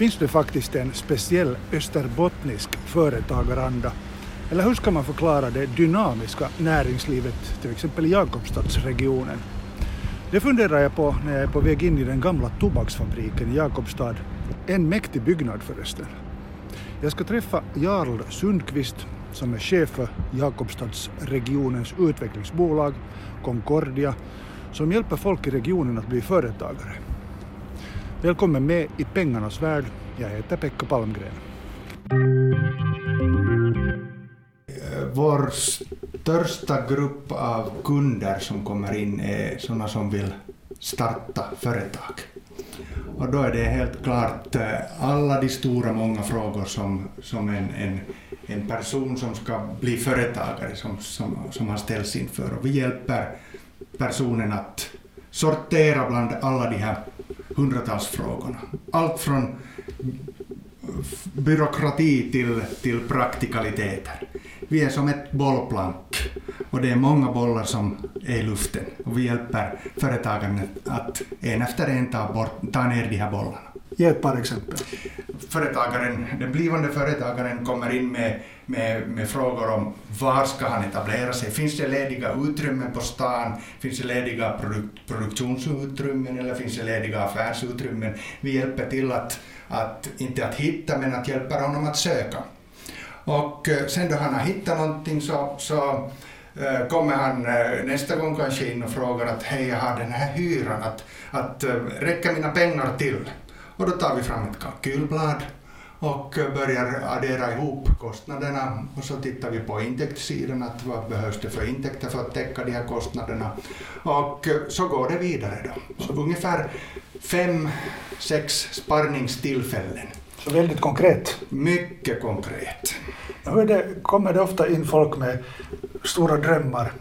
Finns det faktiskt en speciell österbottnisk företagaranda? Eller hur ska man förklara det dynamiska näringslivet till exempel i Jakobstadsregionen? Det funderar jag på när jag är på väg in i den gamla tobaksfabriken i Jakobstad. En mäktig byggnad förresten. Jag ska träffa Jarl Sundqvist som är chef för Jakobstadsregionens utvecklingsbolag Concordia som hjälper folk i regionen att bli företagare. Välkommen med i pengarnas värld. Jag heter Pekka Palmgren. Vår största grupp av kunder som kommer in är sådana som vill starta företag. Och då är det helt klart eh, alla de stora många frågor som, som en, en, en person som ska bli företagare som, som, som har ställts inför. Och vi hjälper personen att sortera bland alla de här hundratals frågorna. Allt från eh, byråkrati till, till praktikaliteter. Vi är som ett bollplank och det är många bollar som är i luften och vi hjälper företagen att en efter en ta, bort, ta ner de här bollarna. Ge ett par exempel. Företagaren, den blivande företagaren kommer in med, med, med frågor om var ska han etablera sig? Finns det lediga utrymmen på stan? Finns det lediga produk, produktionsutrymmen eller finns det lediga affärsutrymmen? Vi hjälper till att, att inte att hitta men att hjälpa honom att söka. Och eh, sen då han har hittat någonting så, så eh, kommer han eh, nästa gång kanske in och frågar att hej, jag har den här hyran, att, att räcker mina pengar till? Och då tar vi fram ett kalkylblad och börjar addera ihop kostnaderna och så tittar vi på intäktssidan, att vad behövs det för intäkter för att täcka de här kostnaderna. Och så går det vidare då. Så ungefär fem, sex sparringstillfällen så väldigt konkret. Mycket konkret. Hur det, kommer det ofta in folk med stora drömmar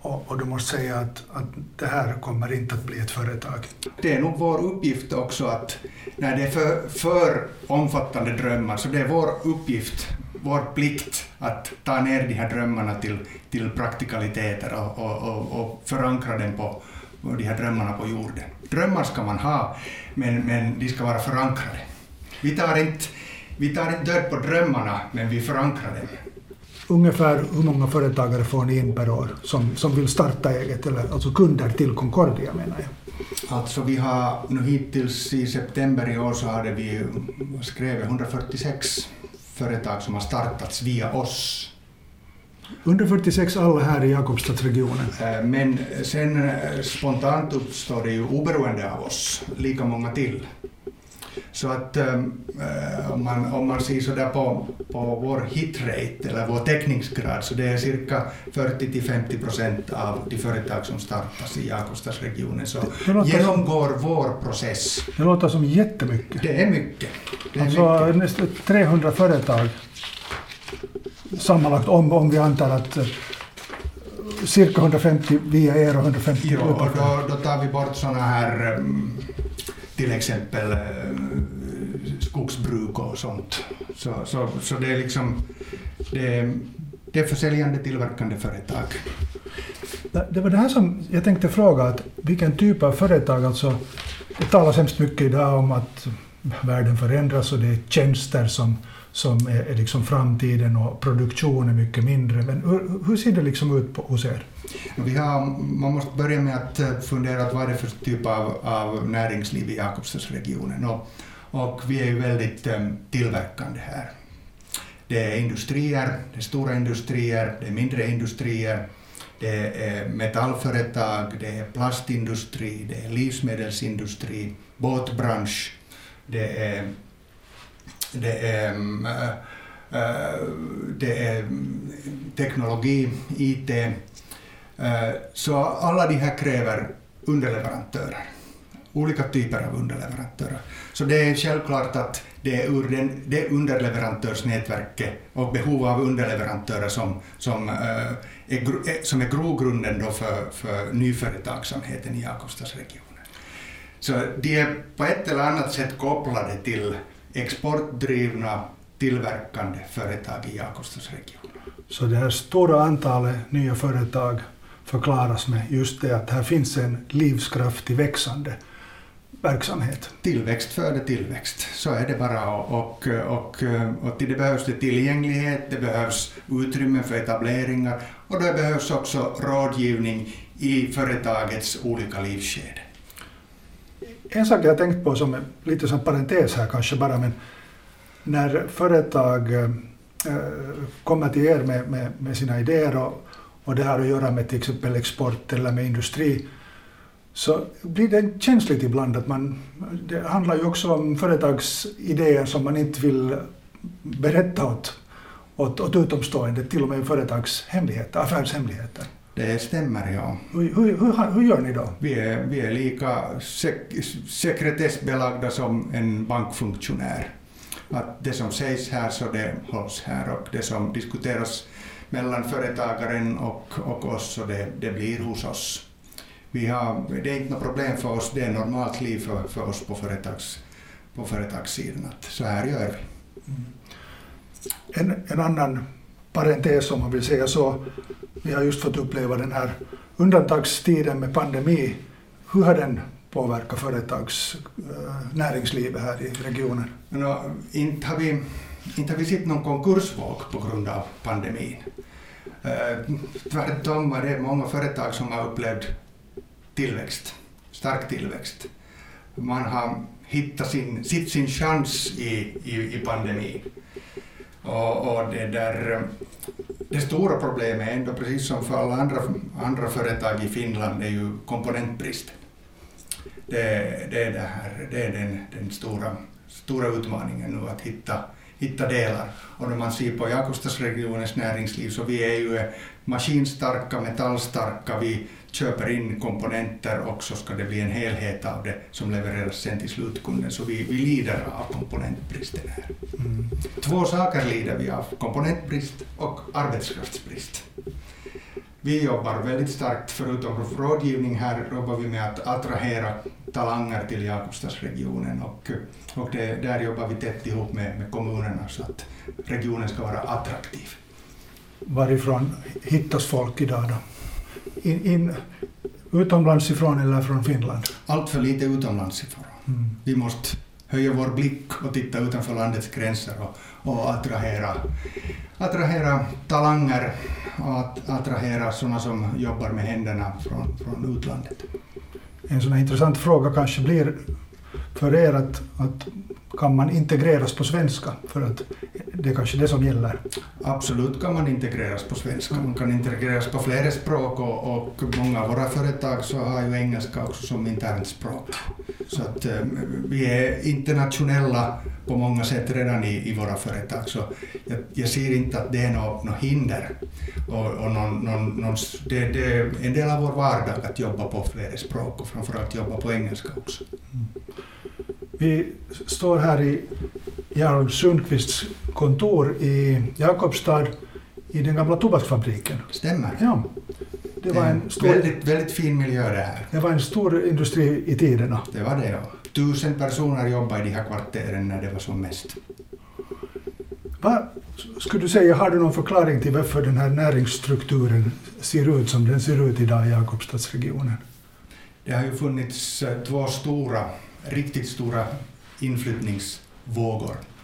och, och du måste säga att, att det här kommer inte att bli ett företag? Det är nog vår uppgift också att när det är för, för omfattande drömmar så det är vår uppgift vår plikt att ta ner de här drömmarna till, till praktikaliteter och, och, och, och förankra dem på, de här drömmarna på jorden. Drömmar ska man ha, men, men de ska vara förankrade. Vi tar inte, vi tar inte död på drömmarna, men vi förankrar dem. Ungefär hur många företagare får ni in per år som, som vill starta eget, eller alltså kunder till Concordia menar jag? Alltså vi har nu hittills i september i år så hade vi skrivit 146 företag som har startats via oss. 146 alla här i Jakobstadsregionen. Eh, men sen eh, spontant uppstår det ju oberoende av oss lika många till. Så att ähm, om, man, om man ser sådär på, på vår hitrate eller vår täckningsgrad så det är cirka 40 50 procent av de företag som startas i Jakobstadsregionen så genomgår som, vår process. Det låter som jättemycket. Det är mycket. Det är alltså mycket. nästan 300 företag sammanlagt om, om vi antar att eh, cirka 150 via er och 150 Jo, och då, då tar vi bort sådana här um, till exempel eh, skogsbruk och sånt. Så, så, så det är liksom det, det är försäljande tillverkande företag. Det var det här som jag tänkte fråga, att vilken typ av företag, alltså det talas hemskt mycket idag om att världen förändras och det är tjänster som, som är, är liksom framtiden och produktion är mycket mindre. Men hur, hur ser det liksom ut på, hos er? Vi har, man måste börja med att eh, fundera på vad det är för typ av, av näringsliv i Jakobstadsregionen. Och, och vi är ju väldigt äm, tillverkande här. Det är industrier, det är stora industrier, det är mindre industrier, det är metallföretag, det är plastindustri, det är livsmedelsindustri, båtbransch, det är, det är, mm, eh, eh, det är teknologi, IT, eh, så alla de här kräver underleverantörer, olika typer av underleverantörer. Så det är självklart att det är ur den, det underleverantörsnätverket och behov av underleverantörer som, som, är, som är grogrunden då för, för nyföretagsamheten i Jakobstadsregionen. Så de är på ett eller annat sätt kopplade till exportdrivna tillverkande företag i Jakobstadsregionen. Så det här stora antalet nya företag förklaras med just det att här finns en livskraftig växande verksamhet. Tillväxt föder tillväxt, så är det bara. Och, och, och, och det behövs det tillgänglighet, det behövs utrymme för etableringar och det behövs också rådgivning i företagets olika livsskeden. En sak jag tänkt på som lite som parentes här kanske bara, men när företag äh, kommer till er med, med, med, sina idéer och, och det har att göra med till exempel export eller med industri, så blir det känsligt ibland att man, det handlar ju också om företagsidéer som man inte vill berätta åt, åt, åt utomstående, till och med företagshemligheter, affärshemligheter. Det stämmer, ja. Hur, hur, hur, hur gör ni då? Vi är, vi är lika sek sekretessbelagda som en bankfunktionär. Att det som sägs här så det hålls här och det som diskuteras mellan företagaren och, och oss så det, det blir hos oss. Vi har, det är inte något problem för oss, det är normalt liv för, för oss på, företags, på företagssidan. Att så här gör vi. Mm. En, en annan parentes om man vill säga så. Vi har just fått uppleva den här undantagstiden med pandemi. Hur har den påverkat företags eh, näringslivet här i regionen? No, inte, har vi, inte har vi sett någon konkursvåg på grund av pandemin. Eh, tvärtom var det många företag som har upplevt tillväxt, stark tillväxt. Man har hittat sin, sitt sin chans i, i, i pandemin. Och, och det, där, det stora problemet är ändå, precis som för alla andra, andra företag i Finland, är ju komponentbristen. Det, det, är, det, här, det är den, den stora, stora utmaningen nu, att hitta, hitta delar. Och när man ser på Jakobstadsregionens näringsliv så vi är ju maskinstarka, metallstarka, vi köper in komponenter och så ska det bli en helhet av det som levereras sen till slutkunden. Så vi, vi lider av komponentbristen här. Mm. Två saker lider vi av, komponentbrist och arbetskraftsbrist. Vi jobbar väldigt starkt, förutom rådgivning här, jobbar vi med att attrahera talanger till Jakobstadsregionen och, och det, där jobbar vi tätt ihop med, med kommunerna så att regionen ska vara attraktiv. Varifrån hittas folk idag då? In, in, utomlands ifrån eller från Finland? Allt för lite utomlands ifrån. Mm. Vi måste höja vår blick och titta utanför landets gränser och, och attrahera, attrahera talanger och attrahera sådana som jobbar med händerna från, från utlandet. En sån här intressant fråga kanske blir för er att, att kan man integreras på svenska? För att det är kanske det som gäller. Absolut kan man integreras på svenska. Man kan integreras på flera språk och, och många av våra företag så har ju engelska också som internt språk. Så att eh, vi är internationella på många sätt redan i, i våra företag. Så jag, jag ser inte att det är något, något hinder. Och, och någon, någon, någon, det, det, är en del av vår vardag att jobba på flera språk och framförallt jobba på engelska också. Mm. Vi står här i Jarl Sundqvists kontor i Jakobstad i den gamla tobaksfabriken. Stämmer. Ja. Det var en stor, väldigt, väldigt fin miljö det här. Det var en stor industri i tiderna. Det var det, ja. Tusen personer jobbade i de här kvarteren när det var som mest. Vad skulle du säga, har du någon förklaring till varför den här näringsstrukturen ser ut som den ser ut idag i Jakobstadsregionen? Det har ju funnits eh, två stora riktigt stora inflyttningsvågor eh,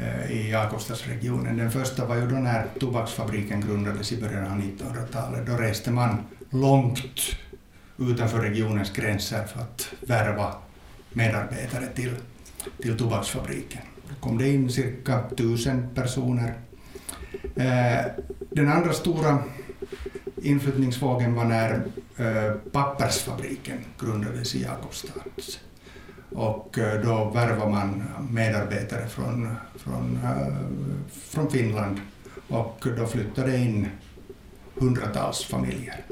Eh, i Jakobstadsregionen. Den första var ju då när tobaksfabriken grundades i början av 1900-talet. Då reste man långt utanför regionens gränser för att värva medarbetare till, till tobaksfabriken. Då kom det in cirka tusen personer. Eh, den andra stora inflyttningsvågen var när eh, pappersfabriken grundades i Jakobstad och eh, då värvar man medarbetare från, från, eh, från Finland och då flyttar det in hundratals familjer.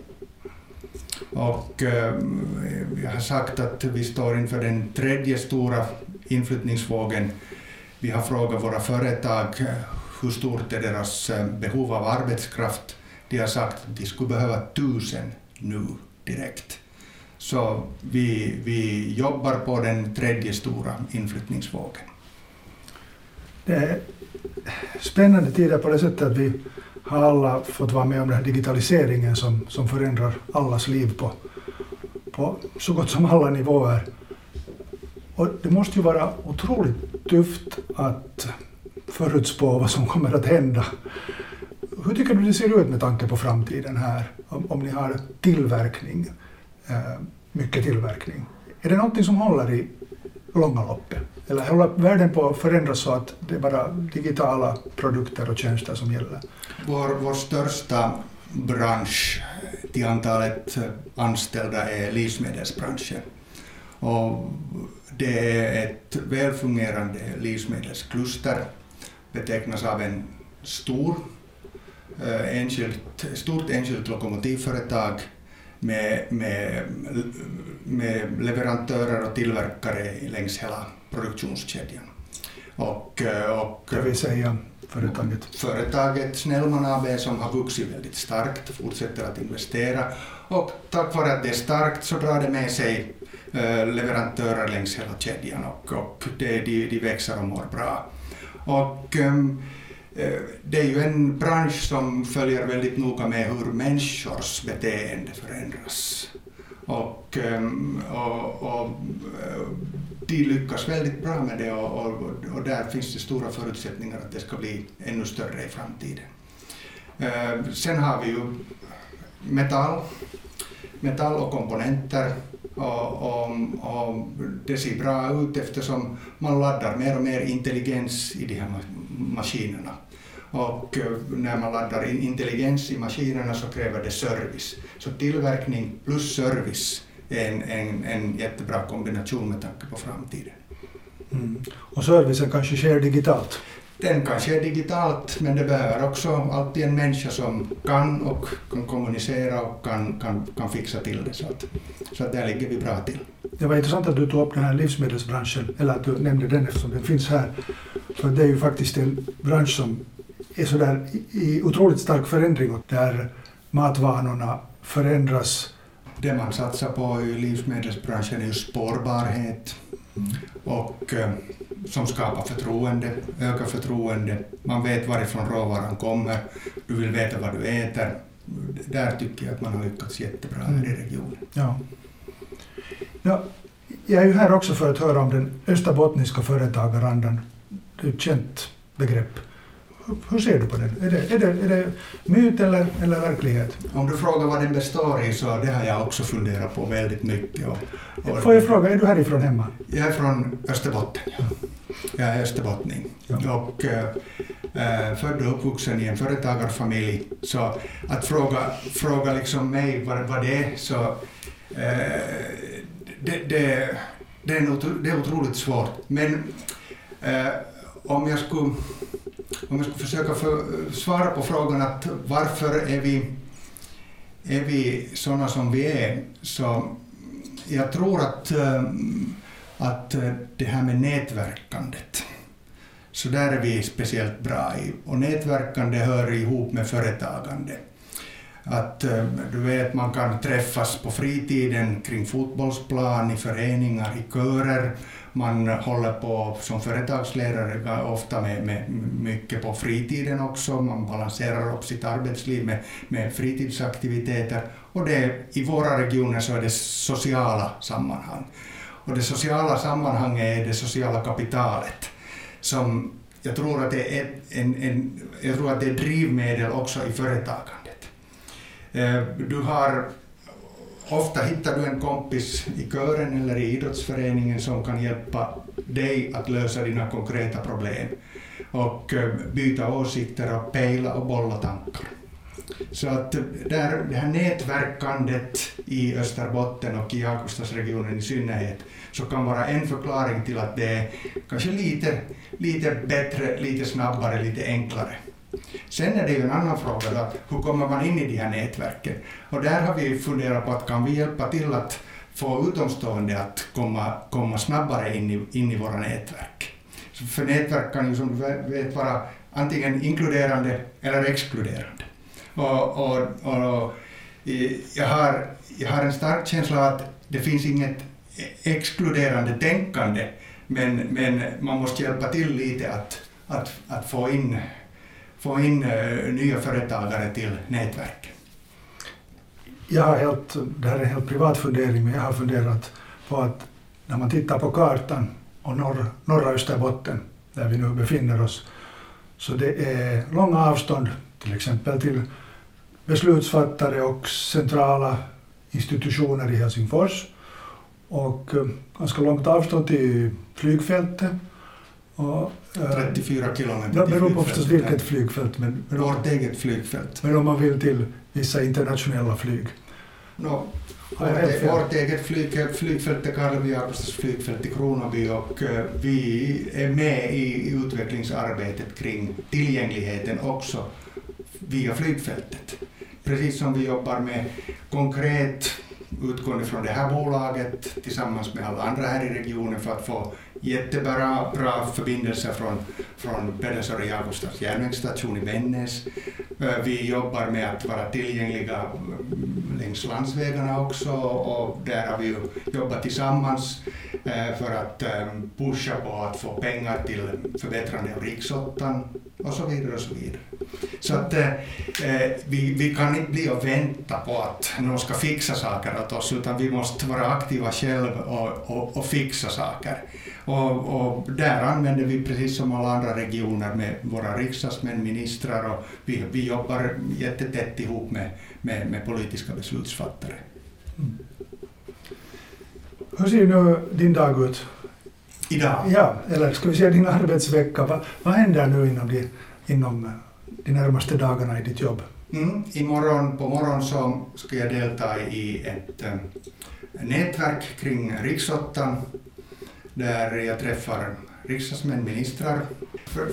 Och eh, jag har sagt att vi står inför den tredje stora inflyttningsvågen. Vi har frågat våra företag hur stort är deras behov av arbetskraft. De har sagt att de skulle behöva tusen nu direkt. Så vi, vi jobbar på den tredje stora inflyttningsvågen. Det är spännande tider på det sättet att vi har alla fått vara med om den här digitaliseringen som, som förändrar allas liv på, på så gott som alla nivåer. Och det måste ju vara otroligt tufft att förutspå vad som kommer att hända. Hur tycker du det ser ut med tanke på framtiden här? Om, om ni har tillverkning, Eh, mycket tillverkning. Är det någonting som håller i långa loppet? Eller håller världen på att förändras så att det är bara digitala produkter och tjänster som gäller? Vår, vår största bransch till antalet anställda är livsmedelsbranschen. Och det är ett välfungerande livsmedelskluster, betecknas av en stor, eh, enskilt, stort enskilt lokomotivföretag med, med, med leverantörer och tillverkare längs hela produktionskedjan. Och, eh, och, det vill säga företaget? Företaget Snellman AB som har vuxit väldigt starkt, fortsätter att investera och tack vare att det är starkt så drar det med sig eh, leverantörer längs hela kedjan och, och det, de, de växer och mår bra. Och, um, Eh, det är ju en bransch som följer väldigt noga med hur människors beteende förändras. Och, ehm, och, och eh, de lyckas väldigt bra med det och, och, och, där finns det stora förutsättningar att det ska bli ännu större i framtiden. Eh, sen har vi ju metall, metall och komponenter och, och, och, det ser bra ut eftersom man laddar mer och mer intelligens i de här maskinerna. Och eh, när man laddar in intelligens i maskinerna så kräver det service. Så tillverkning plus service är en, en, en jättebra kombination med tanke på framtiden. Mm. Och servicen kanske sker digitalt? Den kan ske digitalt, men det behöver också alltid en människa som kan och kan kommunicera och kan, kan, kan fixa till det. Så att, så att där ligger vi bra till. Det var intressant att du tog upp den här livsmedelsbranschen, eller att du nämnde den eftersom den finns här. För det är ju faktiskt en bransch som är sådär i otroligt stark förändring och där matvanorna förändras det man satsar på i livsmedelsbranschen är ju spårbarhet mm. och eh, som skapar förtroende, ökar förtroende. Man vet varifrån råvaran kommer, du vill veta vad du äter. Där tycker jag att man har lyckats jättebra här i mm. regionen. Ja. Ja, jag är ju här också för att höra om den österbottniska företagarandan. Det är ett känt begrepp. Hur ser du på den? Är det, är det, är det myt eller, eller verklighet? Om du frågar vad den består i så det har jag också funderat på väldigt mycket. Och, och Får jag fråga, är du härifrån hemma? Jag är från Österbotten. Ja. Jag är österbottning ja. och äh, född och uppvuxen i en företagarfamilj. Så att fråga, fråga liksom mig vad, vad det är så äh, det, det, det, är det är otroligt svårt. Men äh, om jag skulle om jag ska försöka för, eh, svara på frågan att varför är vi, är vi sådana som vi är, så jag tror att, eh, att eh, det här med nätverkandet, så där är vi speciellt bra i. Och nätverkande hör ihop med företagande. Att eh, du vet, man kan träffas på fritiden kring fotbollsplan, i föreningar, i körer, man håller på som företagsledare eh, ofta med, med mycket på fritiden också. Man balanserar upp sitt arbetsliv med, med fritidsaktiviteter. Och det, i våra regioner så är det sociala sammanhang. Och det sociala sammanhanget är det sociala kapitalet som jag tror att det är, en, en, jag tror att det är drivmedel också i företagen. Eh, du har ofta hittar du en kompis i kören eller i idrottsföreningen som kan hjälpa dig att lösa dina konkreta problem och eh, byta åsikter och pejla och bolla tankar. Så att eh, där, det här nätverkandet i Österbotten och i Jakobstadsregionen i synnerhet så kan vara en förklaring till att det är kanske lite, lite bättre, lite snabbare, lite enklare. Sen är det ju en annan fråga då, hur kommer man in i de här nätverken? Och där har vi funderat på att kan vi hjälpa till att få utomstående att komma, komma snabbare in i, in i våra nätverk. Så för nätverk kan ju som du vet vara antingen inkluderande eller exkluderande. Och, och, och, jag, har, jag har en stark känsla av att det finns inget exkluderande tänkande, men, men man måste hjälpa till lite att, att, att få in få in eh, nya företagare till nätverk? Jag har helt, det här är en helt privat fundering, men jag har funderat på att när man tittar på kartan och norr, norra Österbotten, där vi nu befinner oss, så det är långa avstånd till exempel till beslutsfattare och centrala institutioner i Helsingfors och eh, ganska långt avstånd till flygfältet. Och, 34 eh, kilometer Det beror på förstås vilket flygfält. Men, men Vårt eget flygfält. Men om man vill till vissa internationella flyg. No, vårt, vårt eget flyg, flygfält är Karlevi Jakobstads flygfält i Kronoby och eh, vi är med i utvecklingsarbetet kring tillgängligheten också via flygfältet. Precis som vi jobbar med konkret utgående från det här bolaget tillsammans med alla andra här i regionen för att få jättebra bra förbindelser från, från Pedersöre Jakobstads järnvägsstation i Vännäs. Vi jobbar med att vara tillgängliga längs landsvägarna också och där har vi jobbat tillsammans för att pusha på att få pengar till förbättrande av riksåttan och så vidare och så vidare. Så att vi, vi kan inte bli och vänta på att någon ska fixa saker åt oss utan vi måste vara aktiva själva och, och, och fixa saker. Och, och, där använder vi precis som alla andra regioner med våra riksdagsmän, ministrar och vi, vi jobbar jättetätt ihop med, med, med politiska beslutsfattare. Mm. Hur ser nu din dag ut? Idag? Ja, eller ska vi säga din arbetsvecka. Va, vad händer nu inom de, inom de närmaste dagarna i ditt jobb? Mm, imorgon på morgonen så ska jag delta i ett äh, nätverk kring riksåttan där jag träffar riksdagsmän, ministrar.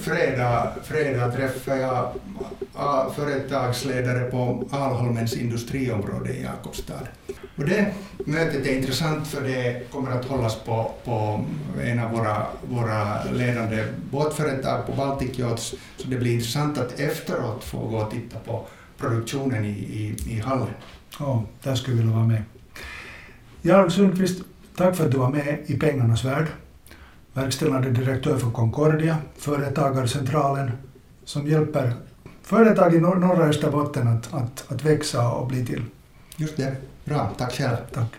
Fredag, fredag träffar jag företagsledare på Alholmens industriområde i Jakobstad. Och det mötet är intressant för det kommer att hållas på, på en av våra, våra ledande båtföretag på Baltic Yachts, så det blir intressant att efteråt få gå och titta på produktionen i, i, i hallen. Ja, oh, där skulle jag vilja vara med. Jarl Sundqvist, Tack för att du var med i Pengarnas värld. Verkställande direktör för Concordia, Företagarcentralen, som hjälper företag i norra Österbotten att, att, att växa och bli till. Just det. Bra. Tack själv. Tack.